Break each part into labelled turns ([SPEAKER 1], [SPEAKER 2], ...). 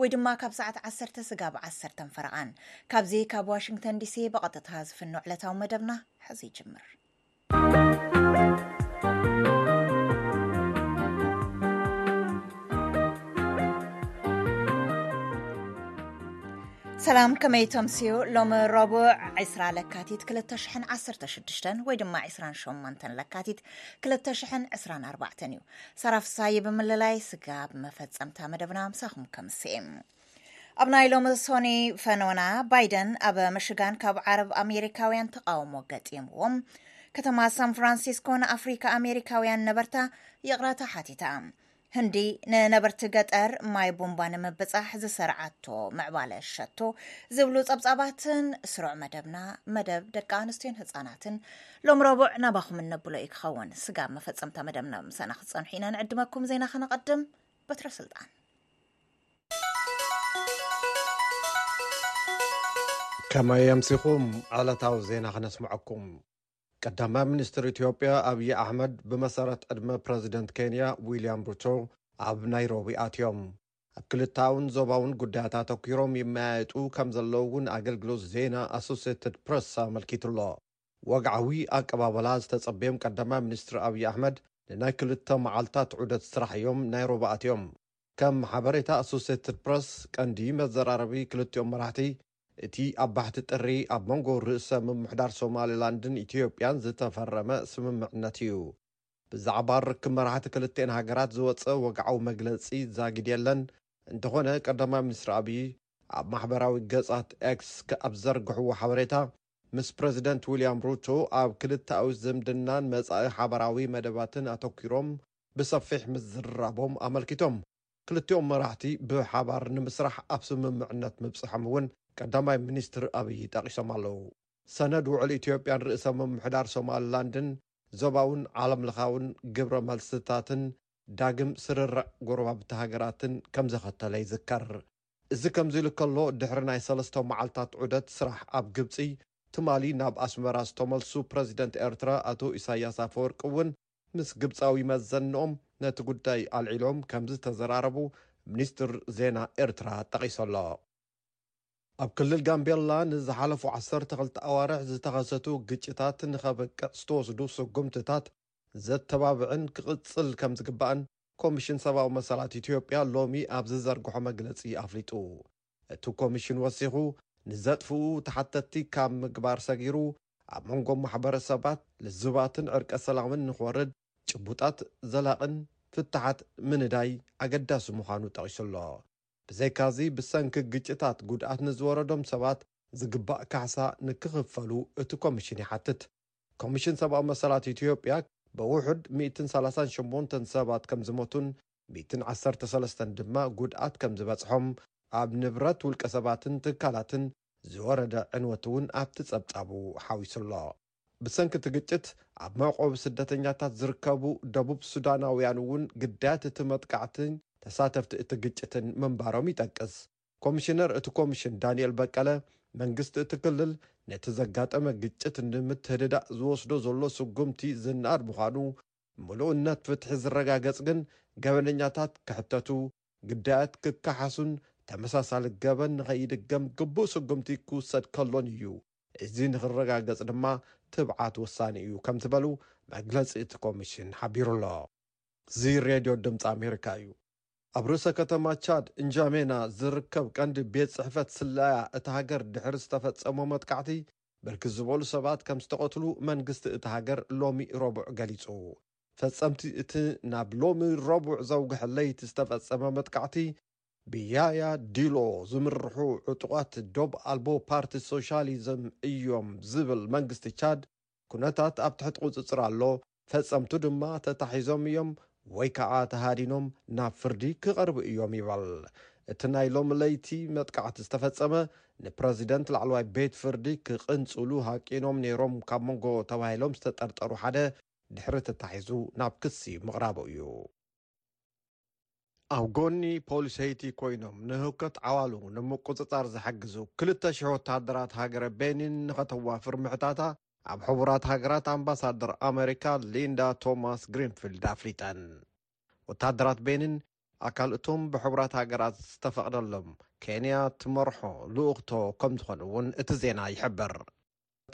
[SPEAKER 1] ወይ ድማ ካብ ሰዓት ዓሰርተ ስጋብ ዓሰርተን ፈረቓን ካብዚ ካብ ዋሽንግተን ዲሲ ብቐጥታ ዝፍኖ ዕለታዊ መደብና ሕዚ ይጅምር። ሰላም ከመይ ተምስዩ ሎሚ ረቡዕ 20 ለካቲት 216 ወይ ድማ 28 ለካቲት 224 እዩ ሰራ ፍሳይ ብምልላይ ስጋብ መፈጸምታ መደብና ምሳኹም ከምስም ኣብ ናይ ሎሚ ሶኒ ፈኖና ባይደን ኣብ ምሽጋን ካብ ዓረብ ኣሜሪካውያን ተቃውሞ ገጢምዎም ከተማ ሳን ፍራንሲስኮ ንኣፍሪካ ኣሜሪካውያን ነበርታ ይቕረታ ሓቲታ ህንዲ ንነበርቲ ገጠር ማይ ቡምባ ንምብፃሕ ዝሰርዓቶ ምዕባለ ሸቶ ዝብሉ ፀብፃባትን ስሩዕ መደብና መደብ ደቂ ኣንስትዮን ህፃናትን ሎም ረቡዕ ናባኹም እነብሎ እዩ ክኸውን። ስጋብ መፈጸምታ መደብና ምሳና ክትጸንሑ ኢና ንዕድመኩም። ዜና ከነቐድም በትረ ስልጣን
[SPEAKER 2] ከመይ ኣምሲኹም ዕለታዊ ዜና ክነስምዐኩም ቀዳማይ ሚኒስትር ኢትዮጵያ ኣብዪ ኣሕመድ ብመሰረት ዕድመ ፕረዚደንት ኬንያ ዊልያም ሩቶ ኣብ ናይሮቢ ኣትዮም ኣብ ክልታውን ዞባውን ጉዳያት ኣተኲሮም ይመያየጡ ከም ዘለዉ እውን ኣገልግሎት ዜና ኣሶሴትድ ፕረስ ኣመልኪቱ ኣሎ ወግዓዊ ኣቀባብላ ዝተጸበዮም ቀዳማይ ሚኒስትር ኣብዪ ኣሕመድ ንናይ ክልተ መዓልታት ዑደት ስራሕ እዮም ናይ ሮባ ኣትዮም። ከም ሓበሬታ ኣሶሴትድ ፕረስ፣ ቀንዲ መዘራረቢ ክልቲኦም መራሕቲ፣ እቲ ኣብ ባሕቲ ጥሪ ኣብ መንጎ ርእሰ ምምሕዳር ሶማሊላንድን ኢትዮጵያን ዝተፈረመ ስምምዕነት እዩ። ብዛዕባ ርክብ መራሕቲ ክልቲኤን ሃገራት ዝወጸ ወግዓዊ መግለጺ ዛጊድ የለን፣ እንተኾነ ቀዳማይ ሚኒስትር ኣብዪ ኣብ ማሕበራዊ ገጻት ኤክስ ኣብ ዝዘርግሕዎ ሓበሬታ፣ ምስ ፕረዚደንት ዊልያም ሩቶ ኣብ ክልተኣዊ ዝምድናን መጻኢ ሓባራዊ መደባትን ኣተኲሮም ብሰፊሕ ምዝርራቦም ኣመልኪቶም። ክልቲኦም መራሕቲ ብሓባር ንምስራሕ ኣብ ስምምዕነት ምብጽሖም እውን ቀዳማይ ሚኒስትር ኣብዪ ጠቒሶም ኣለዉ። ሰነድ ውዕል ኢትዮጵያን ርእሰ ምምሕዳር ሶማሊላንድን ዞባውን ዓለምለኻውን ግብረ መልስታትን ዳግም ስርርዕ ጎረባብቲ ሃገራትን ከምዘኸተለ ይዝከር። እዚ ከምዚሉ ከሎ ድሕሪ ናይ ሰለስተ መዓልታት ዑደት ስራሕ ኣብ ግብጺ፣ ትማሊ ናብ ኣስመራ ዝተመልሱ ፕረዚደንት ኤርትራ ኣቶ ኢሳይያስ ኣፈወርቂ እውን ምስ ግብጻዊ መዘንኦም ነቲ ጉዳይ ኣልዒሎም ከምዝተዘራረቡ ሚኒስትሪ ዜና ኤርትራ ጠቒሱ ኣሎ። ኣብ ክልል ጋምቤላ ንዝሓለፉ ዓሰርተ ክልተ ኣዋርሕ ዝተኸሰቱ ግጭታት ንከብቅዕ ዝተወስዱ ስጉምትታት ዘተባብዕን ክቕጽል ከምዝግባእን ኮሚሽን ሰብኣዊ መሰላት ኢትዮጵያ ሎሚ ኣብ ዝዘርግሖ መግለጺ ኣፍሊጡ። እቲ ኮሚሽን ወሲኹ፣ ንዘጥፍኡ ተሓተትቲ ካብ ምግባር ሰጊሩ፣ ኣብ መንጎ ማሕበረሰባት ልዝባትን ዕርቀ ሰላምን ንኽወርድ ጭቡጣት ዘላቕን ፍታሓት ምንዳይ ኣገዳሲ ምዃኑ ጠቒሱ'ሎ። ብዘይካ'ዚ ብሰንኪ ግጭታት ጉድኣት ንዝወረዶም ሰባት ዝግባእ ካሕሳ ንክኽፈሉ እቲ ኮሚሽን ይሓትት። ኮሚሽን ሰብኣዊ መሰላት ኢትዮጵያ ብውሑድ ሚእትን ሰላሳን ሸሞንተን ሰባት ከምዝሞቱን ሚእትን ዓሰርተ ሰለስተን ድማ ጉድኣት ከምዝበፅሖም ኣብ ንብረት ውልቀሰባትን ትካላትን ዝወረደ ዕንወት እውን ኣብቲ ፀብፃቡ ሓዊሱ ኣሎ። ብሰንኪ እቲ ግጭት ኣብ መዕቆቢ ስደተኛታት ዝርከቡ ደቡብ ሱዳናውያን እውን ግዳያት እቲ መጥቃዕትን ተሳተፍቲ እቲ ግጭትን ምንባሮም ይጠቅስ። ኮሚሽነር እቲ ኮሚሽን ዳኒኤል በቀለ፣ መንግስቲ እቲ ክልል ነቲ ዘጋጠመ ግጭት ንምትህድዳእ ዝወስዶ ዘሎ ስጉምቲ ዝነኣድ ምዃኑ፣ ምሉእነት ፍትሒ ዝረጋገጽ ግን ገበነኛታት ክሕተቱ፣ ግዳያት ክከሓሱን ተመሳሳሊ ገበን ንኸይድገም ግቡእ ስጉምቲ ክውሰድ ከሎን እዩ፣ እዚ ንኽረጋገጽ ድማ ትብዓት ወሳኒ እዩ ከም ዝበሉ መግለጺ እቲ ኮሚሽን ሓቢሩ'ሎ። እዚ ሬድዮ ድምጺ ኣሜሪካ እዩ። ኣብ ርእሰ ከተማ ቻድ እንጃሜና ዝርከብ ቀንዲ ቤት ጽሕፈት ስለያ እታ ሃገር ድሕሪ ዝተፈጸሞ መጥቃዕቲ ብርክት ዝበሉ ሰባት ከም ዝተቐትሉ መንግስቲ እታ ሃገር ሎሚ ረቡዕ ገሊጹ። ፈጸምቲ እቲ ናብ ሎሚ ረቡዕ ዘውግሐ ለይቲ ዝተፈጸመ መጥቃዕቲ ብያያ ዲሎ ዝምርሑ ዕጡቓት ዶብ ኣልቦ ፓርቲ ሶሻሊዝም እዮም ዝብል መንግስቲ ቻድ ኩነታት ኣብ ትሕቲ ቁጽጽር ኣሎ፣ ፈጸምቱ ድማ ተታሒዞም እዮም ወይ ከኣ ተሃዲኖም ናብ ፍርዲ ክቐርቡ እዮም ይበል። እቲ ናይ ሎሚ ለይቲ መጥቃዕቲ ዝተፈጸመ፣ ንፕረዚደንት ላዕለዋይ ቤት ፍርዲ ክቕንጽሉ ሃቂኖም ነይሮም ካብ መንጎ ተባሂሎም ዝተጠርጠሩ ሓደ ድሕሪ ተታሒዙ ናብ ክሲ ምቕራቡ እዩ። ኣብ ጎኒ ፖሊስ ሄይቲ ኮይኖም ንህውከት ዓዋሉ ንምቁጽጻር ዝሕግዙ ክልተ ሽሕ ወተሃደራት ሃገረ ቤኒን ንኸተዋፍር ምሕታታ ኣብ ሕቡራት ሃገራት ኣምባሳደር ኣመሪካ ሊንዳ ቶማስ ግሪንፊልድ ኣፍሊጠን። ወተሃደራት ቤኒን ኣካል እቶም ብሕቡራት ሃገራት ዝተፈቕደሎም ኬንያ ትመርሖ ልኡኽቶ ከምዝኾኑ እውን እቲ ዜና ይሕብር።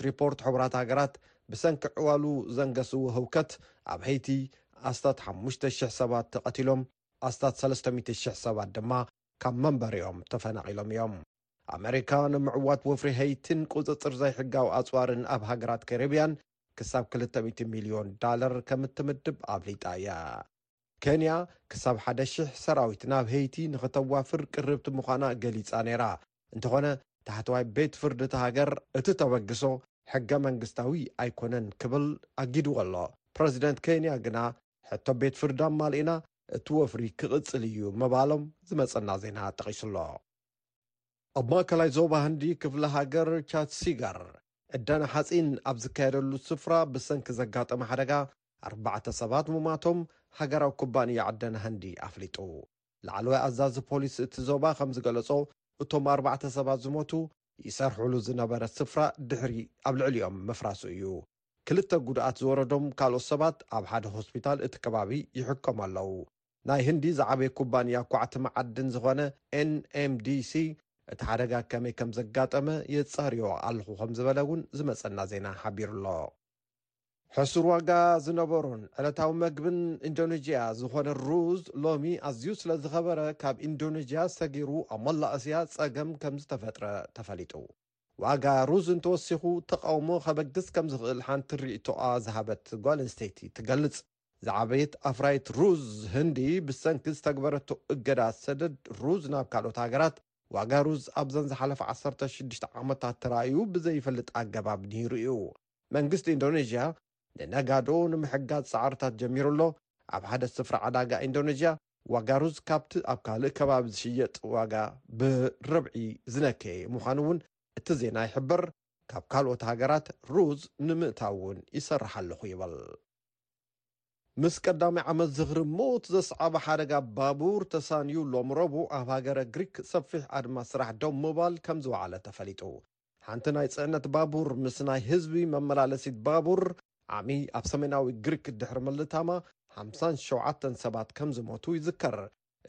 [SPEAKER 2] ሪፖርት ሕቡራት ሃገራት ብሰንኪ ዕዋሉ ዘንገስዎ ህውከት ኣብ ሀይቲ ኣስታት ሓሙሽተ ሽሕ ሰባት ተቐቲሎም ኣስታት ሰለስተ ሚእቲ ሽሕ ሰባት ድማ ካብ መንበሪኦም ተፈናቒሎም እዮም። ኣመሪካ ንምዕዋት ወፍሪ ሀይቲን ቁፅፅር ዘይሕጋዊ ኣፅዋርን ኣብ ሃገራት ከሪብያን ክሳብ ክልተ ሚእቲ ሚልዮን ዳለር ከምትምድብ ኣፍሊጣ እያ። ከንያ ክሳብ ሓደ ሽሕ ሰራዊት ናብ ሄይቲ ንኽተዋፍር ቅርብቲ ምዃና ገሊጻ ነይራ። እንተኾነ ታሕተዋይ ቤት ፍርዲ እታ ሃገር እቲ ተበግሶ ሕገ-መንግስታዊ ኣይኮነን ክብል ኣጊድዎ ኣሎ። ፕረዚደንት ከንያ ግና ሕቶ ቤት ፍርዲ ኣማሊእና እቲ ወፍሪ ክቕጽል እዩ ምባሎም ዝመጸና ዜና ጠቒሱ ኣሎ። ኣብ ማእከላይ ዞባ ህንዲ ክፍለ ሃገር ቻትሲጋር ዕደና ሓጺን ኣብ ዝካየደሉ ስፍራ ብሰንኪ ዘጋጠመ ሓደጋ ኣርባዕተ ሰባት ሙማቶም ሃገራዊ ኩባንያ ዕደና ህንዲ ኣፍሊጡ። ላዕለዋይ ኣዛዚ ፖሊስ እቲ ዞባ ከምዝገለጾ፣ እቶም ኣርባዕተ ሰባት ዝሞቱ፣ ይሰርሕሉ ዝነበረ ስፍራ ድሕሪ ኣብ ልዕሊኦም ምፍራሱ እዩ። ክልተ ጉድኣት ዝወረዶም ካልኦት ሰባት ኣብ ሓደ ሆስፒታል እቲ ከባቢ ይሕከሙ ኣለዉ። ናይ ህንዲ ዝዓበየ ኩባንያ ኳዕቲ መዓድን ዝኾነ NMDC እቲ ሓደጋ ከመይ ከምዘጋጠመ የጻርዮ ኣለኹ ከምዝበለ እውን ዝመጸና ዜና ሓቢሩ'ሎ። ሕሱር ዋጋ ዝነበሮን ዕለታዊ መግብን ኢንዶነዥያ ዝኾነ ሩዝ ሎሚ ኣዝዩ ስለዝኸበረ ካብ ኢንዶነዥያ ሰጊሩ ኣብ መላእ እስያ ፀገም ከምዝተፈጥረ ተፈሊጡ። ዋጋ ሩዝ እንተወሲኹ ተቓውሞ ከበግስ ከምዝኽእል ሓንቲ ሪኢቶኣ ዝሃበት ጓል ኣንስተይቲ ትገልፅ። ዝዓበየት ኣፍራይት ሩዝ ህንዲ ብሰንኪ ዝተግበረቶ እገዳ ሰደድ ሩዝ ናብ ካልኦት ሃገራት፣ ዋጋ ሩዝ ኣብዘን ዝሓለፋ ዓሰርተ ሽዱሽተ ዓመታት ተራእዩ ብዘይፈልጥ ኣገባብ ነይሩ እዩ። መንግስቲ ኢንዶነዥያ ንነጋዶ ንምሕጋዝ ጻዕርታት ጀሚሩ ኣሎ፣ ኣብ ሓደ ስፍራ ዕዳጋ ኢንዶነዥያ ዋጋ ሩዝ ካብቲ ኣብ ካልእ ከባቢ ዝሽየጥ ዋጋ ብርብዒ ዝነከየ ምዃኑ'ውን እቲ ዜና ይሕብር፣ ካብ ካልኦት ሃገራት ሩዝ ንምእታው'ውን ይሰርሕ ኣለኹ ይብል። ምስ ቀዳማይ ዓመት ዝኽሪ ሞት ዘስዓበ ሓደጋ ባቡር ተሳንዩ ሎሚ ረቡዕ ኣብ ሃገረ ግሪክ ሰፊሕ ኣድማ ስራሕ ደው ምባል ከምዝወዓለ ተፈሊጡ። ሓንቲ ናይ ጽዕነት ባቡር ምስ ናይ ህዝቢ መመላለሲት ባቡር ዓሚ ኣብ ሰሜናዊ ግሪክ ድሕሪ ምልታማ ሓምሳን ሸውዓተን ሰባት ከም ዝሞቱ ይዝከር።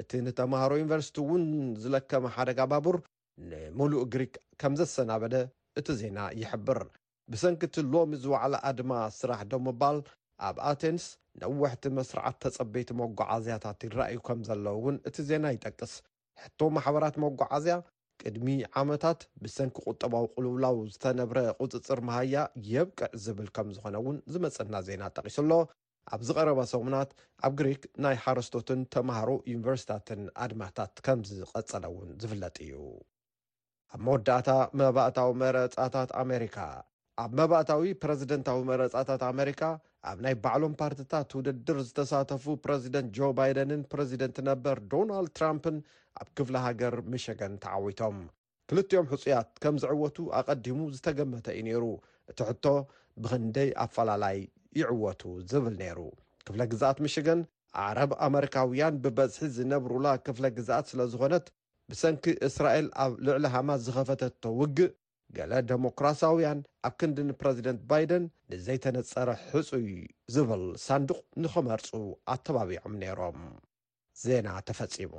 [SPEAKER 2] እቲ ንተማሃሮ ዩኒቨርሲቲ እውን ዝለከመ ሓደጋ ባቡር ንምሉእ ግሪክ ከም ዘሰናበደ እቲ ዜና ይሕብር። ብሰንኪ እቲ ሎሚ ዝወዓለ ኣድማ ስራሕ ደው ምባል ኣብ ኣቴንስ ነወሕቲ መስርዓት ተጸበይቲ መጓዓዝያታት ይረኣዩ ከም ዘለዉ እውን እቲ ዜና ይጠቅስ። ሕቶ ማሕበራት መጓዓዝያ ቅድሚ ዓመታት ብሰንኪ ቁጠባዊ ቁልውላው ዝተነብረ ቁፅፅር መሃያ የብቅዕ ዝብል ከምዝኾነ እውን ዝመፀና ዜና ጠቂሱ ኣሎ። ኣብዚ ቀረባ ሰሙናት ኣብ ግሪክ ናይ ሓረስቶትን ተምሃሮ ዩኒቨርሲታትን ኣድማታት ከምዝቐፀለ እውን ዝፍለጥ እዩ። ኣብ መወዳእታ መባእታዊ መረጻታት ኣመሪካ። ኣብ መባእታዊ ፕረዚደንታዊ መረጻታት ኣመሪካ፣ ኣብ ናይ ባዕሎም ፓርቲታት ውድድር ዝተሳተፉ ፕረዚደንት ጆ ባይደንን ፕረዚደንት ነበር ዶናልድ ትራምፕን ኣብ ክፍለ ሃገር ሚሸገን ተዓዊቶም። ክልቲኦም ሕጹያት ከም ዝዕወቱ ኣቐዲሙ ዝተገመተ እዩ ነይሩ፣ እቲ ሕቶ ብኽንደይ ኣፈላላይ ይዕወቱ ዝብል ነይሩ። ክፍለ ግዝኣት ሚሽገን፣ ኣዕረብ ኣመሪካውያን ብበዝሒ ዝነብሩላ ክፍለ ግዝኣት ስለዝኾነት፣ ብሰንኪ እስራኤል ኣብ ልዕሊ ሃማስ ዝኸፈተቶ ውግእ፣ ገለ ደሞክራስያውያን ኣብ ክንዲ ንፕረዚደንት ባይደን ንዘይተነጸረ ሕጹይ ዝብል ሳንዱቕ ንኽመርጹ ኣተባቢዖም ነይሮም። ዜና ተፈጺሙ።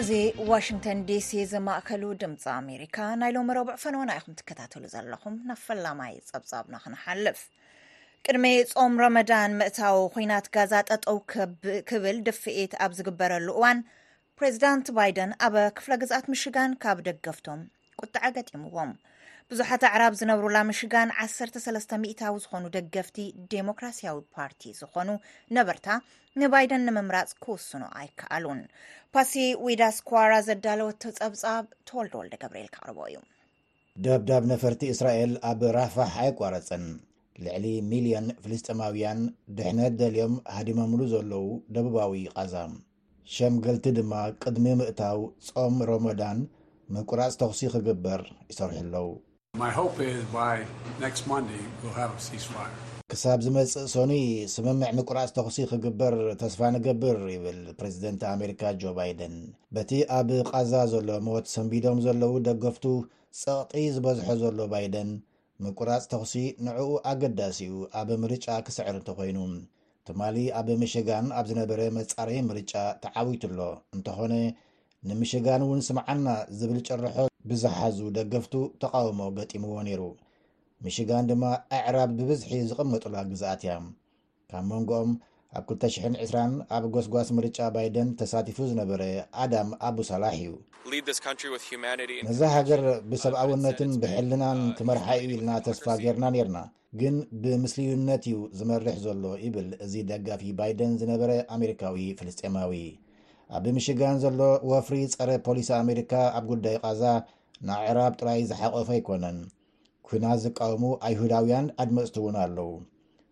[SPEAKER 1] እዚ ዋሽንግተን ዲሲ ዝማእከሉ ድምፂ ኣሜሪካ ናይ ሎሚ ረቡዕ ፈነወና ኢኹም ትከታተሉ ትከታተሉ ዘለኹም ናብ ፈላማይ ጸብጻብና ክንሓልፍ ቅድሚ ጾም ረመዳን ምእታው ኩናት ጋዛ ጠጠው ክብል ድፍኢት ኣብ ዝግበረሉ እዋን ፕሬዚዳንት ባይደን ኣብ ክፍለ ግዝኣት ምሽጋን ካብ ደገፍቶም ቁጥዐ ገጢምዎም ብዙሓት ኣዕራብ ዝነብሩላ ምሽጋን 13 ሚእታዊ ዝኾኑ ደገፍቲ ዴሞክራሲያዊ ፓርቲ ዝኾኑ ነበርታ ንባይደን ንምምራፅ ክውስኑ ኣይከኣሉን ፓሲ ዊዳስኳራ ዘዳለወቶ ፀብፃብ ተወልደ ወልደ ገብርኤል ክቕርቦ እዩ
[SPEAKER 3] ደብዳብ ነፈርቲ እስራኤል ኣብ ራፋሕ ኣየቋረጸን። ልዕሊ ሚልዮን ፍልስጤማውያን ድሕነት ደልዮም ሃዲሞምሉ ዘለዉ ደቡባዊ ቓዛ፣ ሸምገልቲ ድማ ቅድሚ ምእታው ጾም ሮሞዳን ምቁራጽ ተዅሲ ክግበር ይሰርሑ ኣለዉ። ክሳብ ዝመጽእ ሰኑይ ስምምዕ ምቁራጽ ተዅሲ ክግበር ተስፋ ንገብር ይብል ፕረዚደንት ኣመሪካ ጆ ባይደን። በቲ ኣብ ቓዛ ዘሎ ሞት ሰንቢዶም ዘለዉ ደገፍቱ ጸቕጢ ዝበዝሖ ዘሎ ባይደን፣ ምቁራጽ ተኹሲ ንዕኡ ኣገዳሲ'ዩ ኣብ ምርጫ ክስዕር እንተኾይኑ። ትማሊ ኣብ ሚሽጋን ኣብ ዝነበረ መጻረዪ ምርጫ ተዓዊቱ'ሎ፣ እንተኾነ ንምሽጋን'ውን ስምዓና ዝብል ጭርሖ ብዝሓዙ ደገፍቱ ተቓውሞ ገጢምዎ ነይሩ። ሚሽጋን ድማ ኣዕራብ ብብዝሒ ዝቕመጡላ ግዝኣት'ያ። ካብ መንጎኦም ኣብ ክልተ ሽሕን ዕስራን ኣብ ጎስጓስ ምርጫ ባይደን ተሳቲፉ ዝነበረ ኣዳም ኣቡ ሳላሕ እዩ። ነዛ ሃገር ብሰብኣውነትን ብሕልናን ክመርሓ እዩ ኢልና ተስፋ ጌርና ኔርና፣ ግን ብምስልዩነት እዩ ዝመርሕ ዘሎ ይብል እዚ ደጋፊ ባይደን ዝነበረ ኣሜሪካዊ ፍልስጤማዊ። ኣብ ሚሽጋን ዘሎ ወፍሪ ጸረ ፖሊሲ ኣሜሪካ ኣብ ጉዳይ ቓዛ ንኣዕራብ ጥራይ ዝሓቖፈ ኣይኮነን። ኩናት ዝቃወሙ ኣይሁዳውያን ኣድመጽቲ እውን ኣለዉ።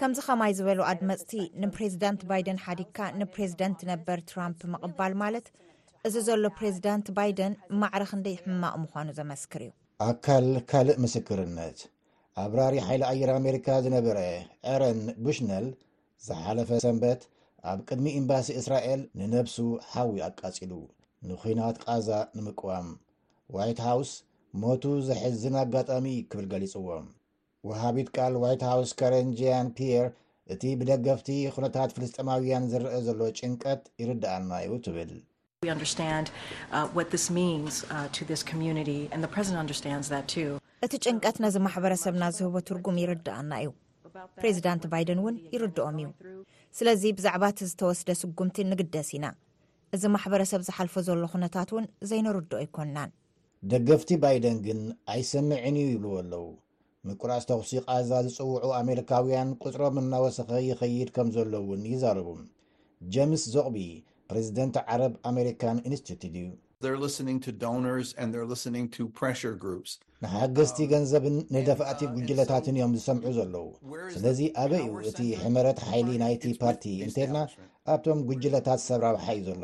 [SPEAKER 3] ከምዚ
[SPEAKER 1] ከማይ ዝበሉ ኣድመጽቲ ንፕሬዚዳንት ባይደን ሓዲግካ ንፕሬዚደንት ነበር ትራምፕ ምቕባል ማለት እዚ ዘሎ ፕሬዚዳንት ባይደን ማዕረ ክንደይ ሕማቕ ምዃኑ ዘመስክር እዩ።
[SPEAKER 3] ኣካል ካልእ ምስክርነት ኣብራሪ ሓይሊ ኣየር ኣሜሪካ ዝነበረ ኤረን ቡሽነል ዝሓለፈ ሰንበት ኣብ ቅድሚ ኤምባሲ እስራኤል ንነብሱ ሓዊ ኣቃጺሉ ንኲናት ቃዛ ንምቅዋም ዋይት ሃውስ ሞቱ ዘሕዝን ኣጋጣሚ ክብል ገሊጽዎ ወሃቢት ቃል ዋይት ሃውስ ከረን ጂያን ፒየር እቲ ብደገፍቲ ኩነታት ፍልስጤማውያን ዝረአ ዘሎ ጭንቀት ይርድኣና እዩ ትብል።
[SPEAKER 4] We understand uh, what this means uh, to this community, and the president understands that too.
[SPEAKER 1] እቲ ጭንቀት ነዚ ማሕበረሰብና ዝህቦ ትርጉም ይርድኣና እዩ ፕሬዚዳንት ባይደን እውን ይርድኦም እዩ ስለዚ ብዛዕባ እቲ ዝተወስደ ስጉምቲ ንግደስ ኢና እዚ ማሕበረሰብ ዝሓልፎ ዘሎ ኩነታት እውን ዘይንርድኦ ኣይኮንናን
[SPEAKER 3] ደገፍቲ ባይደን ግን ኣይሰምዕን እዩ ይብልዎ ኣለዉ። ምቁራጽ ተኹሲ ቓዛ ዝጽውዑ ኣሜሪካውያን ቁጽሮም እናወሰኸ ይኸይድ ከም ዘሎ እውን ይዛረቡ። ጀምስ ዞቕቢ ፕረዚደንት ዓረብ ኣሜሪካን ኢንስቲትዩት እዩ። They're listening to donors and they're listening to pressure groups. ንሓገዝቲ ገንዘብን ንደፋእቲ ጉጅለታትን እዮም ዝሰምዑ ዘለዉ። ስለዚ ኣበይ እዩ እቲ ሕመረት ሓይሊ ናይቲ ፓርቲ እንተይልና ኣብቶም ጉጅለታት ሰብ ራብሓ እዩ ዘሎ።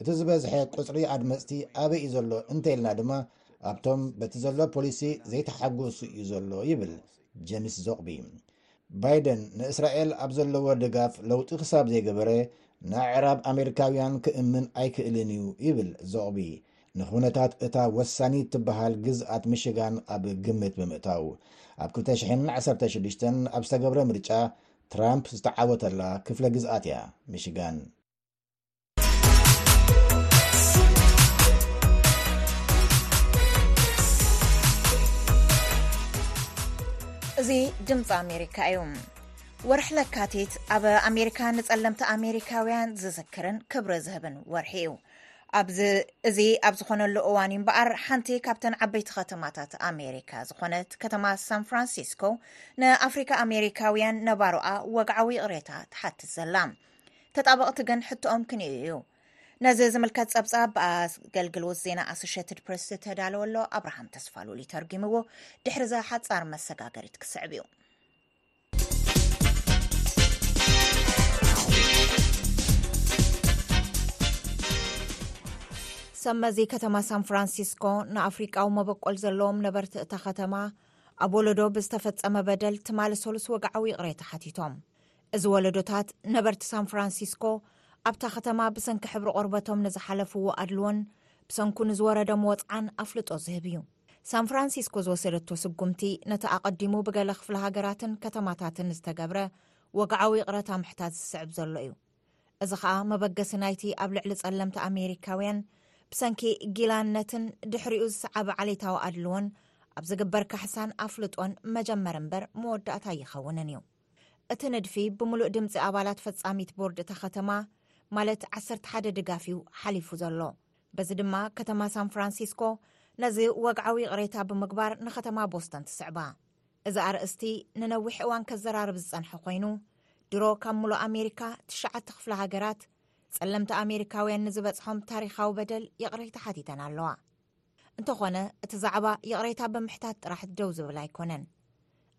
[SPEAKER 3] እቲ ዝበዝሐ ቁፅሪ ኣድመፅቲ ኣበይ እዩ ዘሎ እንተይልና ድማ ኣብቶም በቲ ዘሎ ፖሊሲ ዘይተሓጎሱ እዩ ዘሎ ይብል ጀምስ ዞቕቢ ባይደን ንእስራኤል ኣብ ዘለዎ ድጋፍ ለውጢ ክሳብ ዘይገበረ ንኣዕራብ ኣሜሪካውያን ክእምን ኣይክእልን እዩ ይብል ዞቕቢ ንኹነታት እታ ወሳኒ ትበሃል ግዝኣት ምሽጋን ኣብ ግምት ብምእታው ኣብ 216 ኣብ ዝተገብረ ምርጫ ትራምፕ ዝተዓወተላ ክፍለ ግዝኣት እያ ምሽጋን
[SPEAKER 1] እዚ ድምፂ ኣሜሪካ እዩ ወርሒ ለካቲት ኣብ ኣሜሪካ ንፀለምቲ ኣሜሪካውያን ዝዝክርን ክብሪ ዝህብን ወርሒ እዩ ኣብዚ እዚ ኣብ ዝኮነሉ እዋን እዩ እምበኣር ሓንቲ ካብተን ዓበይቲ ከተማታት ኣሜሪካ ዝኮነት ከተማ ሳን ፍራንሲስኮ ንኣፍሪካ ኣሜሪካውያን ነባሮኣ ወግዓዊ ይቕሬታ ትሓትት ዘላ ተጣበቕቲ ግን ሕቶኦም ክንዩ እዩ ነዚ ዝምልከት ጸብጻብ ብኣገልግሎት ዜና ኣሶሽትድ ፕሬስ ዝተዳለወ ኣሎ ኣብርሃም ተስፋሉል ይተርጊምዎ ድሕሪ ዛ ሓጻር መሰጋገሪት ክስዕብ እዩ ሰመዚ ከተማ ሳን ፍራንሲስኮ ንኣፍሪቃዊ መበቆል ዘለዎም ነበርቲ እታ ከተማ ኣብ ወለዶ ብዝተፈጸመ በደል ትማሊ ሰሉስ ወግዓዊ ይቕሬታ ሓቲቶም እዚ ወለዶታት ነበርቲ ሳን ፍራንሲስኮ ኣብታ ከተማ ብሰንኪ ሕብሪ ቆርበቶም ንዝሓለፍዎ ኣድልዎን ብሰንኩ ንዝወረዶም ወፅዓን ኣፍልጦ ዝህብ እዩ ሳን ፍራንሲስኮ ዝወሰደቶ ስጉምቲ ነቲ ኣቐዲሙ ብገለ ክፍለ ሃገራትን ከተማታትን ዝተገብረ ወግዓዊ ይቕረታ ምሕታት ዝስዕብ ዘሎ እዩ እዚ ኸኣ መበገሲ ናይቲ ኣብ ልዕሊ ጸለምቲ ኣሜሪካውያን ብሰንኪ ጊላነትን ድሕሪኡ ዝሰዓበ ዓሌታዊ ኣድልዎን ኣብ ዝግበር ካሕሳን ኣፍልጦን መጀመር እምበር መወዳእታ ኣይኸውንን እዩ እቲ ንድፊ ብምሉእ ድምፂ ኣባላት ፈፃሚት ቦርድ እታ ከተማ ማለት ዓሰርተ ሓደ ድጋፍ እዩ ሓሊፉ ዘሎ። በዚ ድማ ከተማ ሳን ፍራንሲስኮ ነዚ ወግዓዊ ይቕሬታ ብምግባር ንከተማ ቦስተን ትስዕባ። እዚ ኣርእስቲ ንነዊሕ እዋን ከዘራርብ ዝፀንሐ ኮይኑ ድሮ ካብ ምሉእ ኣሜሪካ ትሽዓተ ክፍለ ሃገራት ፀለምቲ ኣሜሪካውያን ንዝበፅሖም ታሪኻዊ በደል ይቕሬታ ሓቲተን ኣለዋ። እንተኾነ እቲ ዛዕባ ይቕሬታ ብምሕታት ጥራሕ ደው ዝብል ኣይኮነን።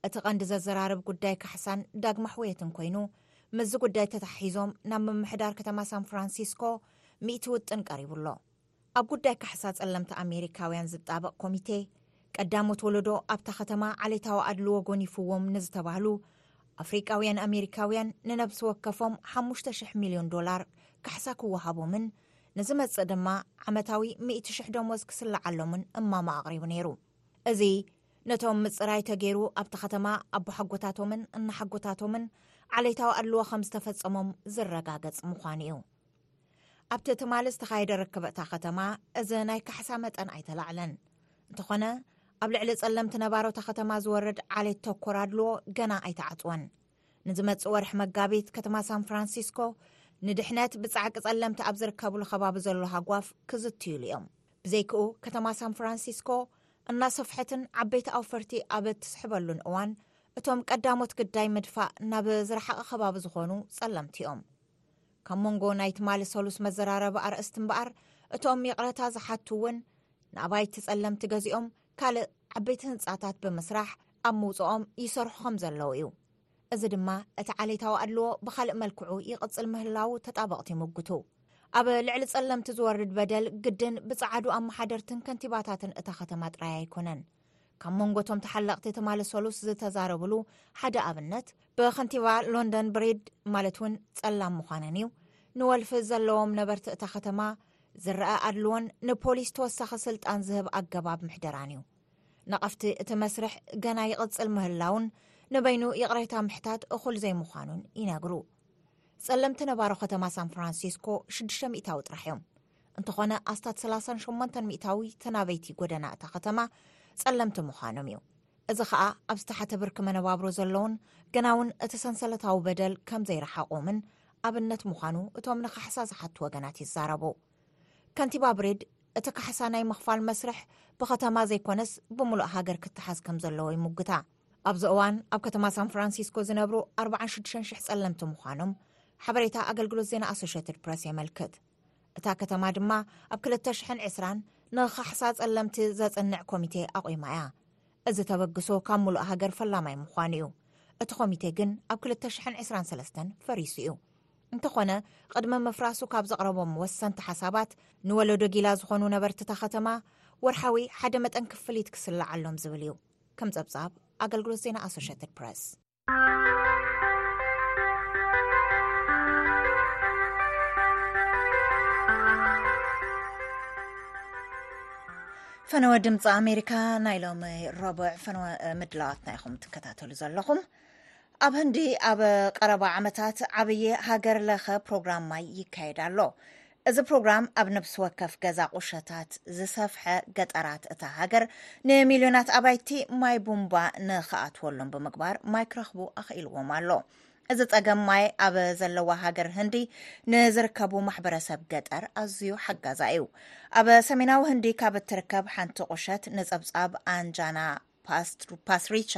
[SPEAKER 1] እቲ ቐንዲ ዘዘራርብ ጉዳይ ካሕሳን ዳግመ ኣሕውየትን ኮይኑ፣ ምስዚ ጉዳይ ተተሓሒዞም ናብ ምምሕዳር ከተማ ሳን ፍራንሲስኮ ሚእቲ ውጥን ቀሪቡ ኣሎ። ኣብ ጉዳይ ካሕሳ ጸለምቲ ኣሜሪካውያን ዝጣበቕ ኮሚቴ፣ ቀዳሞት ወለዶ ኣብታ ከተማ ዓሌታዊ ኣድልዎ ጎኒፍዎም ንዝተባህሉ ኣፍሪቃውያን ኣሜሪካውያን ንነብሲ ወከፎም ሓሙሽተ ሽሕ ሚልዮን ዶላር ካሕሳ ክወሃቦምን ንዝመጽእ ድማ ዓመታዊ ሚእቲ ሽሕ ደሞዝ ክስለዓሎምን እማማ ኣቕሪቡ ነይሩ። እዚ ነቶም ምጽራይ ተገይሩ ኣብታ ከተማ ኣቦሓጎታቶምን እነሓጎታቶምን ዓሌታዊ ኣድልዎ ከም ዝተፈጸሞም ዝረጋገጽ ምዃኑ እዩ። ኣብቲ ትማሊ ዝተኻየደ ርክብ እታ ከተማ እዚ ናይ ካሕሳ መጠን ኣይተላዕለን። እንተኾነ ኣብ ልዕሊ ጸለምቲ ነባሮታ ከተማ ዝወርድ ዓሌት ተኮር ኣድልዎ ገና ኣይተዓጽወን። ንዝመጽእ ወርሒ መጋቢት ከተማ ሳን ፍራንሲስኮ ንድሕነት ብጻዕቂ ጸለምቲ ኣብ ዝርከብሉ ከባቢ ዘሎ ሃጓፍ ክዝትዩሉ እዮም ብዘይክኡ ከተማ ሳን ፍራንሲስኮ እናሰፍሐትን ዓበይቲ ኣውፈርቲ ኣብ እትስሕበሉን እዋን እቶም ቀዳሞት ግዳይ ምድፋእ ናብ ዝረሓቐ ከባቢ ዝኾኑ ጸለምቲ እዮም ካብ መንጎ ናይ ትማሊ ሰሉስ መዘራረቢ ኣርእስቲ እምበኣር እቶም ይቕረታ ዝሓቱ እውን ንኣባይቲ ጸለምቲ ገዚኦም ካልእ ዓበይቲ ህንፃታት ብምስራሕ ኣብ ምውፅኦም ይሰርሑ ከም ዘለዉ እዩ እዚ ድማ እቲ ዓሌታዊ ኣድልዎ ብካልእ መልክዑ ይቕፅል ምህላዉ ተጣበቕቲ ይምጉቱ ኣብ ልዕሊ ጸለምቲ ዝወርድ በደል ግድን ብጸዓዱ ኣመሓደርትን ከንቲባታትን እታ ከተማ ጥራይ ኣይኮነን ካብ መንጎቶም ተሓለቕቲ ትማሊ ሰሉስ ዝተዛረብሉ ሓደ ኣብነት ብከንቲባ ሎንደን ብሪድ ማለት እውን ጸላም ምዃነን እዩ ንወልፊ ዘለዎም ነበርቲ እታ ከተማ ዝረኣ ኣድልዎን ንፖሊስ ተወሳኺ ስልጣን ዝህብ ኣገባብ ምሕደራን እዩ ነቐፍቲ እቲ መስርሕ ገና ይቕጽል ምህላውን ንበይኑ ይቕሬታ ምሕታት እኹል ዘይምዃኑን ይነግሩ ጸለምቲ ነባሮ ከተማ ሳን ፍራንሲስኮ 6 ሚእታዊ ጥራሕ እዮም እንተኾነ ኣስታት 38 ሚእታዊ ተናበይቲ ጎደና እታ ከተማ ጸለምቲ ምዃኖም እዩ እዚ ኸኣ ኣብ ዝተሓተ ብርኪ መነባብሮ ዘለውን ግና እውን እቲ ሰንሰለታዊ በደል ከም ዘይረሓቖምን ኣብነት ምዃኑ እቶም ንካሕሳ ዝሓቱ ወገናት ይዛረቡ ከንቲባ ብሬድ እቲ ካሕሳ ናይ ምኽፋል መስርሕ ብከተማ ዘይኮነስ ብምሉእ ሃገር ክተሓዝ ከም ዘለዎ ይሙግታ ኣብዚ እዋን ኣብ ከተማ ሳን ፍራንሲስኮ ዝነብሩ 46,0000 ጸለምቲ ምዃኖም ሓበሬታ ኣገልግሎት ዜና ኣሶሽትድ ፕረስ የመልክት እታ ከተማ ድማ ኣብ 220 ንኻሕሳ ጸለምቲ ዘጽንዕ ኮሚቴ ኣቑማ እያ እዚ ተበግሶ ካብ ምሉእ ሃገር ፈላማይ ምዃኑ እዩ እቲ ኮሚቴ ግን ኣብ 223 ፈሪሱ እዩ እንተኾነ ቕድሚ ምፍራሱ ካብ ዘቕረቦም ወሰንቲ ሓሳባት ንወለዶ ጊላ ዝኾኑ ነበርቲታ ኸተማ ወርሓዊ ሓደ መጠን ክፍሊት ክስላዓሎም ዝብል እዩ ከም ጸብጻብ ኣገልግሎት ዜና ኣሶሸትድ ፕረስ ፈነወ ድምፂ ኣሜሪካ ናይ ሎሚ ረቡዕ ፈነወ ምድላዋትና ኢኹም ትከታተሉ ዘለኹም ኣብ ህንዲ ኣብ ቀረባ ዓመታት ዓብዪ ሃገር ለኸ ፕሮግራም ማይ ይካየድ ኣሎ እዚ ፕሮግራም ኣብ ነብሲ ወከፍ ገዛ ቁሸታት ዝሰፍሐ ገጠራት እታ ሃገር ንሚልዮናት ኣባይቲ ማይ ቡምባ ንክኣትወሎም ብምግባር ማይ ክረኽቡ ኣኽኢልዎም ኣሎ እዚ ጸገም ማይ ኣብ ዘለዋ ሃገር ህንዲ ንዝርከቡ ማሕበረሰብ ገጠር ኣዝዩ ሓጋዛ እዩ ኣብ ሰሜናዊ ህንዲ ካብ እትርከብ ሓንቲ ቁሸት ንጸብጻብ ኣንጃና ፓስሪቻ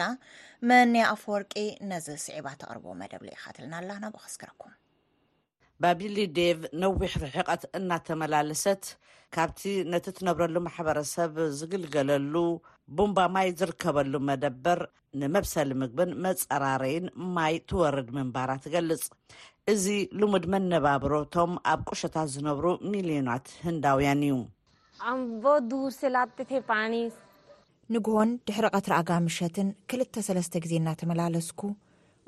[SPEAKER 1] መኒ ኣፈወርቂ ነዚ ስዒባ ተቕርቦ መደብ ልኢኻትልና ኣላ ናብ ኣኸስክረኩም
[SPEAKER 5] ባቢሊ ዴቭ ነዊሕ ርሕቐት እናተመላለሰት ካብቲ ነቲ ትነብረሉ ማሕበረሰብ ዝግልገለሉ ቡምባ ማይ ዝርከበሉ መደበር ንመብሰሊ ምግብን መፀራረይን ማይ ትወርድ ምንባራ ትገልፅ። እዚ ልሙድ መነባብሮ እቶም ኣብ ቁሸታት ዝነብሩ ሚልዮናት ህንዳውያን እዩ።
[SPEAKER 1] ንግሆን ድሕሪ ቀትሪ ኣጋ ምሸትን ክልተ ሰለስተ ግዜ እናተመላለስኩ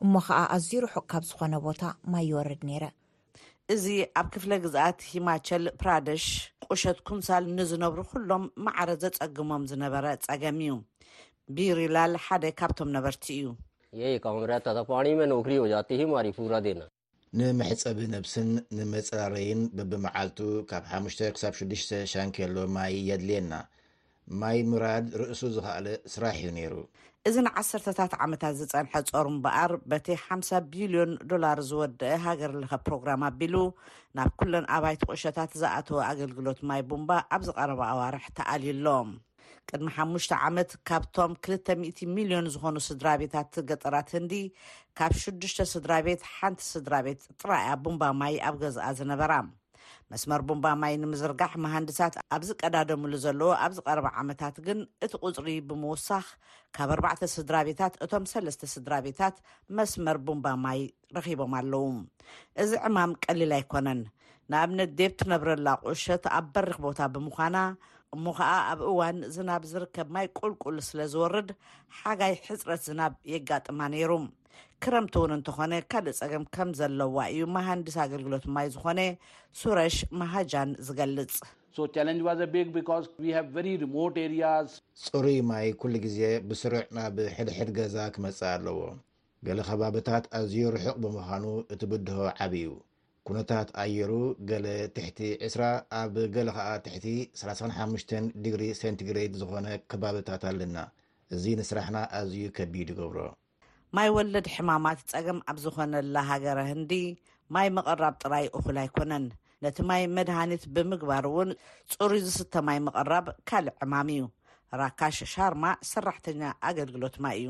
[SPEAKER 1] እሞ ኸኣ ኣዝዩ ርሑቕ ካብ ዝኾነ ቦታ ማይ ይወርድ ነይረ።
[SPEAKER 5] እዚ ኣብ ክፍለ ግዝኣት ሂማቸል ፕራደሽ ቁሸት ኩንሳል ንዝነብሩ ኩሎም ማዕረ ዘጸግሞም ዝነበረ ጸገም እዩ። ቢሪላል ሓደ ካብቶም ነበርቲ እዩ።
[SPEAKER 3] ንመሕጸቢ ነብስን ንመጽራረይን በብመዓልቱ ካብ ሓሙሽተ ክሳብ ሽዱሽተ ሻንኬሎ ማይ የድልየና። ማይ ምራድ ርእሱ ዝኸኣለ ስራሕ እዩ ነይሩ።
[SPEAKER 5] እዚ ንዓሰርተታት ዓመታት ዝጸንሐ ጾር እምበኣር፣ በቲ ሓምሳ ቢልዮን ዶላር ዝወደኣ ሃገርለኸ ፕሮግራም ኣቢሉ፣ ናብ ኩለን ኣባይቲ ቁሸታት ዝኣተወ ኣገልግሎት ማይ ቡምባ ኣብዚ ቀረባ ኣዋርሕ ተኣልዩ ኣሎ። ቅድሚ ሓሙሽተ ዓመት ካብቶም ክልተ ሚእቲ ሚልዮን ዝኾኑ ስድራቤታት ገጠራት ህንዲ ካብ ሽዱሽተ ስድራቤት ሓንቲ ስድራቤት ጥራይ እያ ቡምባ ማይ ኣብ ገዝኣ ዝነበራ። መስመር ቡምባ ማይ ንምዝርጋሕ መሃንድሳት ኣብ ዝቀዳደምሉ ዘለዎ ኣብዚ ቀረባ ዓመታት ግን እቲ ቁጽሪ ብምውሳኽ ካብ ኣርባዕተ ስድራቤታት እቶም ሰለስተ ስድራቤታት መስመር ቡምባ ማይ ረኺቦም ኣለዉ። እዚ ዕማም ቀሊል ኣይኮነን። ንኣብነት ዴብ ትነብረላ ቁሸት ኣብ በሪኽ ቦታ ብምዃና እሞ ኸኣ ኣብ እዋን ዝናብ ዝርከብ ማይ ቁልቁል ስለ ዝወርድ ሓጋይ ሕጽረት ዝናብ የጋጥማ ነይሩ። ክረምቲ እውን እንተኾነ ካልእ ጸገም ከም ዘለዋ እዩ መሃንዲስ ኣገልግሎት ማይ ዝኾነ ሱረሽ መሃጃን ዝገልጽ።
[SPEAKER 3] So
[SPEAKER 6] challenge was a big because we have very remote areas.
[SPEAKER 3] ጽሩይ ማይ ኩሉ ግዜ ብስሩዕ ናብ ሕድሕድ ገዛ ክመጽእ ኣለዎ። ገለ ከባብታት ኣዝዩ ርሑቕ ብምዃኑ እቲ ብድሆ ዓቢ እዩ። ኩነታት ኣየሩ ገለ ትሕቲ ዕስራ ኣብ ገለ ከኣ ትሕቲ ሰላሳን ሓሙሽተን ዲግሪ ሴንቲግሬድ ዝኾነ ከባብታት ኣለና። እዚ ንስራሕና ኣዝዩ ከቢድ ይገብሮ።
[SPEAKER 5] ማይ ወለድ ሕማማት ጸገም ኣብ ዝኾነላ ሃገረ ህንዲ ማይ ምቕራብ ጥራይ እኹል ኣይኮነን። ነቲ ማይ መድሃኒት ብምግባር እውን ጽሩይ ዝስተ ማይ ምቕራብ ካልእ ዕማም እዩ። ራካሽ ሻርማ ሰራሕተኛ ኣገልግሎት ማይ እዩ።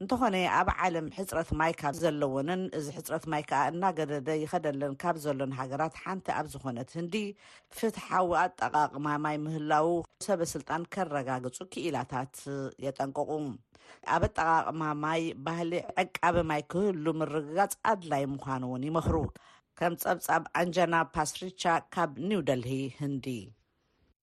[SPEAKER 5] እንተኾነ ኣብ ዓለም ሕፅረት ማይ ካብ ዘለወንን እዚ ሕፅረት ማይ ከዓ እናገደደ ይኸደለን ካብ ዘሎን ሃገራት ሓንቲ ኣብ ዝኾነት ህንዲ ፍትሓዊ ኣጠቓቕማ ማይ ምህላው ሰበ ስልጣን ከረጋግፁ ክኢላታት የጠንቅቑ። ኣብ ኣጠቓቕማ ማይ ባህሊ ዕቃበ ማይ ክህሉ ምርግጋፅ ኣድላይ ምዃኑ እውን ይመኽሩ። ከም ፀብፃብ ኣንጀና ፓስሪቻ ካብ ኒው ደልሂ ህንዲ።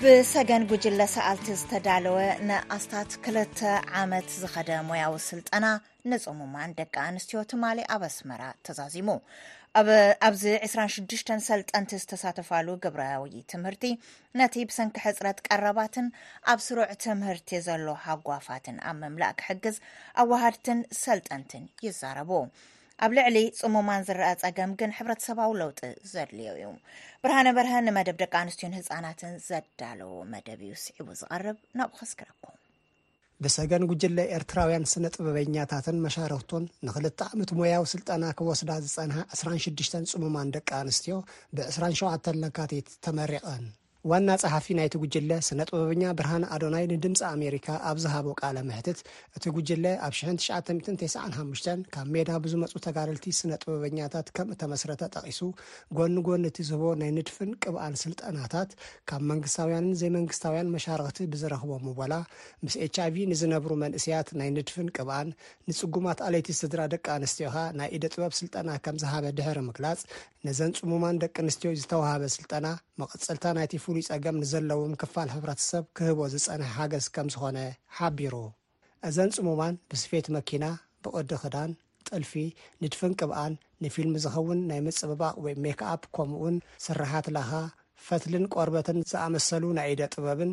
[SPEAKER 1] ብሰገን ጉጅለ ሰኣልቲ ዝተዳለወ ንኣስታት ክልተ ዓመት ዝኸደ ሞያዊ ስልጠና ንፅሙማን ደቂ ኣንስትዮ ትማሊ ኣብ ኣስመራ ተዛዚሙ ኣብዚ 26 ሰልጠንቲ ዝተሳተፋሉ ግብራዊ ትምህርቲ ነቲ ብሰንኪ ሕፅረት ቀረባትን ኣብ ስሩዕ ትምህርቲ ዘሎ ሃጓፋትን ኣብ ምምላእ ክሕግዝ ኣዋሃድትን ሰልጠንትን ይዛረቡ ኣብ ልዕሊ ጽሙማን ዝረኣ ጸገም ግን ሕብረተሰባዊ ለውጢ ዘድልዮ እዩ። ብርሃነ በርሀ ንመደብ ደቂ ኣንስትዮን ህጻናትን ዘዳለዎ መደብ እዩ ስዒቡ ዝቐርብ ናብኡ ከስግረኩም።
[SPEAKER 7] ብሰገን ጉጅለ ኤርትራውያን ስነ ጥበበኛታትን መሻርኽቱን ንክልተ ዓመት ሞያዊ ስልጠና ክወስዳ ዝጸንሃ 26 ጽሙማን ደቂ ኣንስትዮ ብ27 ለካቲት ተመሪቐን። ዋና ጸሓፊ ናይቲ ጉጅለ ስነጥበበኛ ብርሃነ ኣዶናይ ንድምጺ ኣሜሪካ ኣብ ዝሃቦ ቃለ መሕትት፣ እቲ ጉጅለ ኣብ ሽሕን ትሽዓተ ሚእትን ተስዓን ሓሙሽተን ካብ ሜዳ ብዝመጹ ተጋደልቲ ስነጥበበኛታት ከም እተመስረተ ጠቒሱ፣ ጎኒ ጎኒ እቲ ዝህቦ ናይ ንድፍን ቅብኣን ስልጠናታት ካብ መንግስታውያንን ዘይመንግስታውያን መሻርኽቲ ብዝረኽቦ ምወላ ምስ ኤችኣይቪ ንዝነብሩ መንእሰያት ናይ ንድፍን ቅብኣን ንጽጉማት ኣለይቲ ስድራ ደቂ ኣንስትዮኻ ናይ ኢደ ጥበብ ስልጠና ከም ዝሃበ ድሕሪ ምግላጽ ነዘን ጽሙማን ደቂ ኣንስትዮ ዝተዋህበ ስልጠና፣ መቐጸልታ ናይቲ ፍሉይ ጸገም ንዘለዎም ክፋል ሕብረተሰብ ክህቦ ዝጸንሐ ሓገዝ ከም ዝኾነ ሓቢሩ። እዘን ጽሙማን ብስፌት መኪና፣ ብቕዲ ክዳን፣ ጥልፊ፣ ንድፍን ቅብኣን፣ ንፊልም ዝኸውን ናይ ምጽብባቕ ወይ ሜክኣፕ ከምኡ'ውን ስርሓት ላኻ፣ ፈትልን ቆርበትን ዝኣመሰሉ ናይ ኢደ ጥበብን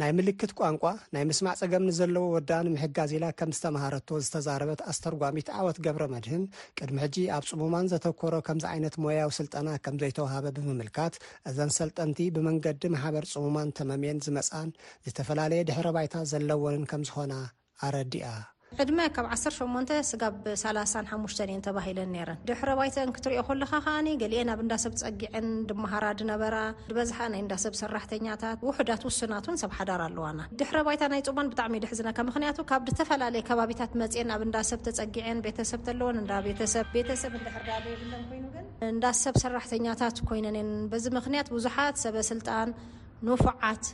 [SPEAKER 8] ናይ
[SPEAKER 7] ምልክት ቋንቋ ናይ ምስማዕ ጸገም ንዘለዎ ወዳ ንምሕጋዝ ኢላ ከም ዝተመሃረቶ ዝተዛረበት ኣስተርጓሚት ዓወት ገብረመድህን፣ ቅድሚ ሕጂ ኣብ ጽሙማን ዘተኮረ ከምዚ ዓይነት ሞያዊ ስልጠና ከም ዘይተውሃበ ብምምልካት፣ እዘን ሰልጠንቲ ብመንገዲ ማሕበር ጽሙማን ተመምየን ዝመጽኣን ዝተፈላለየ ድሕረ ባይታ ዘለወንን ከም ዝኾና ኣረዲኣ።
[SPEAKER 9] ዕድመ ካብ ዓሰርተ ሸሞንተ ስጋብ ሰላሳን ሓሙሽተን እየን ተባሂለን ነይረን። ድሕረ ባይተኣን ክትሪኦ ከለኻ ከኣ ገሊኤን ኣብ እንዳ ሰብ ጸጊዐን ዝመሃራ ዝነበራ፣ ዝበዝሓ ናይ እንዳ ሰብ ሰራሕተኛታት፣ ውሑዳት ውሱናት እውን ሰብ ሓዳር ኣለዋና። ድሕረ ባይታ ናይ ጹባን ብጣዕሚ እዩ ዘሕዝነካ፣ ምኽንያቱ ካብ ዝተፈላለየ ከባቢታት መጺኤን ኣብ እንዳ ሰብ ተጸጊዐን ቤተሰብ ተለወን እንዳ ቤተሰብ፣ ቤተሰብ እንድሕር ደኣ ዘይብለን ኮይኑ ግን እንዳ ሰብ ሰራሕተኛታት ኮይነን እየን፣ በዚ ምኽንያት ብዙሓት ሰበ ስልጣን ንፉዓት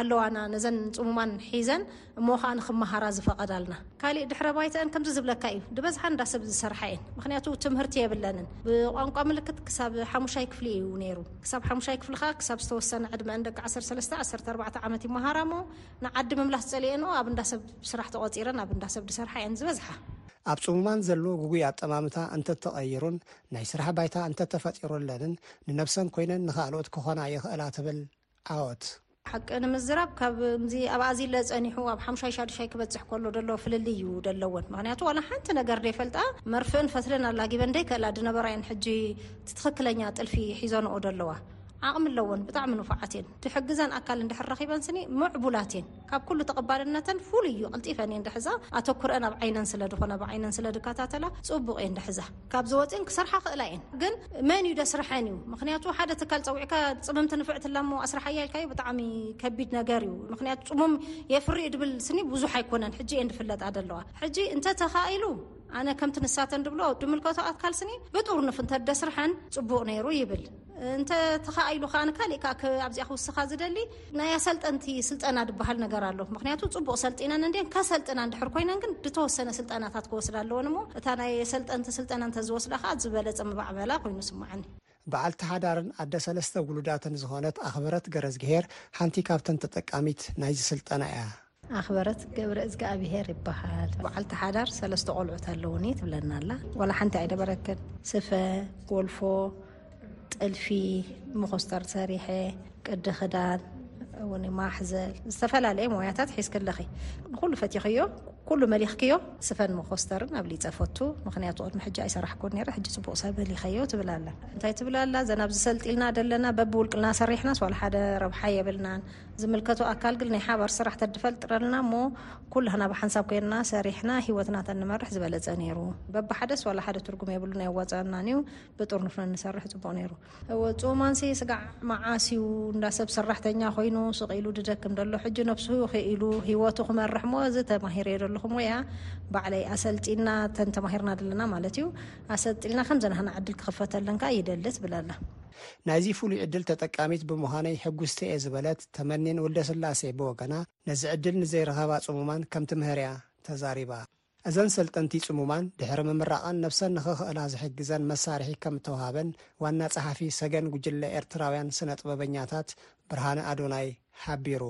[SPEAKER 9] ኣለዋና ነዘን ጽሙማን ሒዘን እሞ ከኣ ንክመሃራ ዝፈቀዳልና ካሊእ ድሕረ ባይተኣን ከምዚ ዝብለካ እዩ ድበዝሓ እንዳ ሰብ ዝሰርሓ እየን ምክንያቱ ትምህርቲ የብለንን ብቋንቋ ምልክት ክሳብ ሓሙሻይ ክፍሊ እዩ ነይሩ ክሳብ ሓሙሻይ ክፍሊ ከኣ ክሳብ ዝተወሰነ ዕድመኣን ደቂ ዓሰርተ ሰለስተ ዓሰርተ ኣርባዕተ ዓመት ይመሃራ እሞ ንዓዲ ምምላስ ጸሊኤንኦ ኣብ እንዳ ሰብ ስራሕ ተቆጺረን ኣብ እንዳ ሰብ ድሰርሓ እየን ዝበዝሓ።
[SPEAKER 7] ኣብ ጽሙማን ዘሎ ግጉይ ኣጠማምታ እንተተቀይሩን ናይ ስራሕ ባይታ እንተተፈጢሩለንን ንነብሰን ኮይነን ንካልኦት ክኾና ይኽእላ ትብል ዓወት።
[SPEAKER 9] ሓቂ ንምዝራብ ካብዚ ኣብ ኣዚለ ጸኒሑ ኣብ ሓምሻይ ሻድሻይ ክበጽሕ ከሎ ደሎ ፍልልይ እዩ ደለወን ምክንያቱ ዋላ ሓንቲ ነገር ደይፈልጣ መርፍእን ፈትልን ኣላጊበን ደይከእላ ድነበራ እየን ሕጂ እቲ ትክክለኛ ጥልፊ ሒዘንኦ ደለዋ ዓቅሚ ኣለወን ብጣዕሚ ንፉዓት እየን ድሕግዘን ኣካል እንድሕር ረኺበን ስኒ ሙዕቡላት እየን ካብ ኩሉ ተቐባልነተን ፍሉይ እዩ ቅልጢፈን እየን ድሕዛ ኣተኩረኣን ኣብ ዓይነን ስለ ድኾነ ብዓይነን ስለ ድካታተላ ጽቡቕ እየን ድሕዛ ካብዚ ወጺኤን ክሰርሓ ክእላ እየን ግን መን እዩ ደስርሐን እዩ ምክንያቱ ሓደ ትካል ጸዊዕካ ጽምምቲ ንፍዕቲ እላ እሞ ኣስርሓያ ኢልካዮ ብጣዕሚ ከቢድ ነገር እዩ ምክንያቱ ጽሙም የፍሪ እዩ ድብል ስኒ ብዙሕ ኣይኮነን ሕጂ እየን ድፍለጣ ደለዋ ሕጂ እንተ ተኻኢሉ ኣነ ከምቲ ንሳተን ድብሎ ድምልከቶ ኣካል ስኒ ብጥርኑፍ እንተ ደስርሐን ጽቡቕ ነይሩ ይብል። እንተ ተኻኢሉ ከኣ ካሊእ ከኣ ኣብዚኣ ክውስኻ ዝደሊ ናይ ኣሰልጠንቲ ስልጠና ድበሃል ነገር ኣሎ ምክንያቱ ጽቡቕ ሰልጢነን እንድየን ከሰልጥና እንድሕር ኮይነን ግን ድተወሰነ ስልጠናታት ክወስዳ ኣለወን እሞ እታ ናይ ኣሰልጠንቲ ስልጠና እንተ ዝወስዳ ከኣ ዝበለጸ ምባዕበላ ኮይኑ ይስመዓኒ።
[SPEAKER 7] በዓልቲ ሓዳርን ኣደ ሰለስተ ውሉዳትን ዝኾነት ኣኽብረት ገረዝግሄር ሓንቲ ካብተን ተጠቃሚት ናይዚ ስልጠና እያ።
[SPEAKER 9] ኣኽበረት ገብረእዝግኣብሄር ይበሃል። በዓልቲ ሓዳር ሰለስተ ቆልዑት ኣለዉኒ ትብለና ኣላ። ዋላ ሓንቲ ኣይነበረትን። ስፈ፣ ጎልፎ፣ ጥልፊ፣ መኾስተር ሰሪሐ፣ ቅዲ ክዳን እውን ማሕዘል ዝተፈላለየ ሞያታት ሒዝኪ ኣለኺ። ንኹሉ ፈቲኽዮ፣ ኩሉ መሊኽክዮ። ስፈን መኾስተርን ኣብሊፀ ፈቱ፣ ምኽንያቱ ቅድሚ ሕጂ ኣይሰራሕኩን ነይረ፣ ሕጂ ፅቡቕ ሰብ መሊኸዮ ትብል ኣላ። እንታይ ትብል ኣላ? እዘን ኣብዚ ሰልጢልና ዘለና በብውልቅና ሰሪሕናስ ዋላ ሓደ ረብሓ የብልናን፣ ዝምልከቶ ኣካል ግል ናይ ሓባር ስራሕ ተድፈልጥረልና እሞ ኩላህና ብሓንሳብ ኮይንና ሰሪሕና ሂወትና ተንመርሕ ዝበለጸ ነይሩ በብሓደስ ዋላ ሓደ ትርጉም የብሉን ኣየዋጸኣናን እዩ ብጥርኑፍ ነንሰርሕ ጽቡቅ ነይሩ እወ ጾማንሲ ስጋዕ መዓስ እዩ እንዳ ሰብ ሰራሕተኛ ኮይኑ ስቅ ኢሉ ድደክም ደሎ ሕጂ ነብሱ ክኢሉ ሂወቱ ክመርሕ እሞ እዚ ተማሂረዮ ደለኹ ሞያ ባዕለይ ኣሰልጢና ተን ተማሂርና ደለና ማለት እዩ ኣሰልጢልና ከምዘናህና ዕድል ክኽፈተለን ከኣ ይደሊ ትብል ኣላ
[SPEAKER 7] ናይዚ ፍሉይ ዕድል ተጠቃሚት ብምዃነይ ሕጉስቲ'የ ዝበለት ተመኒን ወልደስላሴ ብወገና፣ ነዚ ዕድል ንዘይረኸባ ጽሙማን ከም ትምህር'ያ ተዛሪባ። እዘን ሰልጠንቲ ጽሙማን ድሕሪ ምምራቐን ነብሰን ንኽኽእላ ዝሕግዘን መሳርሒ ከም እተውሃበን ዋና ጸሓፊ ሰገን ጉጅለ ኤርትራውያን ስነጥበበኛታት ብርሃነ ኣዶናይ ሓቢሩ።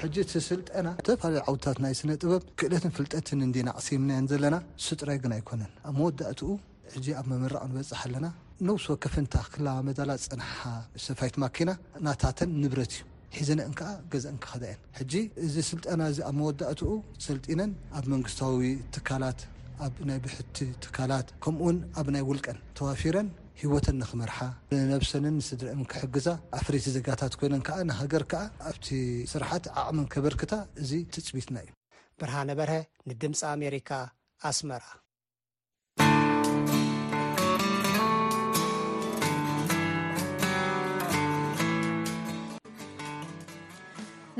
[SPEAKER 8] ሕጂ እቲ ስልጠና ኣብ ዝተፈላለዩ ዓውድታት ናይ ስነ ጥበብ፣ ክእለትን ፍልጠትን እንዲና ኣቕሲምናዮን ዘለና፣ እሱ ጥራይ ግን ኣይኮነን። ኣብ መወዳእትኡ ሕጂ ኣብ ምምራቕ ንበጽሕ ኣለና። ነብሲ ወከፍ እንታ ክለማመዳላ ዝጸንሓ ሰፋይት ማኪና ናታተን ንብረት እዩ። ሒዘንእን ከኣ ገዝኣን ክኸዳ እየን። ሕጂ እዚ ስልጠና እዚ ኣብ መወዳእትኡ ሰልጢነን ኣብ መንግስታዊ ትካላት፣ ኣብ ናይ ብሕቲ ትካላት ከምኡውን ኣብ ናይ ውልቀን ተዋፊረን፣ ህይወተን ንክመርሓ፣ ንነብሰንን ንስድረኣንን ክሕግዛ፣ ኣፍሪይቲ ዜጋታት ኮይነን ከኣ ንሃገር ከኣ ኣብቲ ስርሓት ዓቕመን ከበርክታ እዚ ትጽቢትና እዩ።
[SPEAKER 7] ብርሃነ በርሀ ንድምጺ ኣሜሪካ ኣስመራ።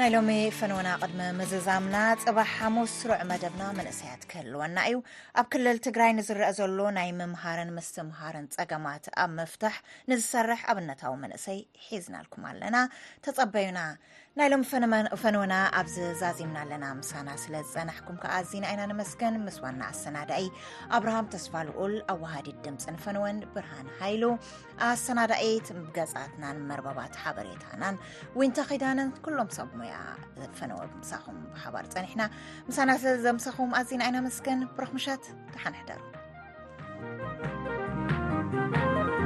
[SPEAKER 1] ናይ ሎሚ ፈነወና ቅድሚ ምዝዛምና ፅባሕ ሓሙስ ስሩዕ መደብና መንእሰያት ክህልወና እዩ ኣብ ክልል ትግራይ ንዝረኣ ዘሎ ናይ ምምሃርን ምስትምሃርን ጸገማት ኣብ ምፍታሕ ንዝሰርሕ ኣብነታዊ መንእሰይ ሒዝናልኩም ኣለና ተጸበዩና ናይ ሎም ፈንወና ኣብዚ ዛዚምና ኣለና ምሳና ስለ ዝጸናሕኩም ከኣ ኣዚና ኣይና ንመስገን ምስ ዋና ኣሰናዳኢ ኣብርሃም ተስፋ ልኡል ኣዋሃዲድ ድምፅን ፈንወን ብርሃን ሃይሉ ኣሰናዳኤት ገጻትናን መርበባት ሓበሬታናን ዊንታ ኺዳንን ኩሎም ሰብ ሙያ ፈነወ ምሳኹም ብሓባር ጸኒሕና ምሳና ስለ ዘምሳኹም ኣዝና ኣይነመስገን ብሩኽ ምሸት ደሓንሕደሩ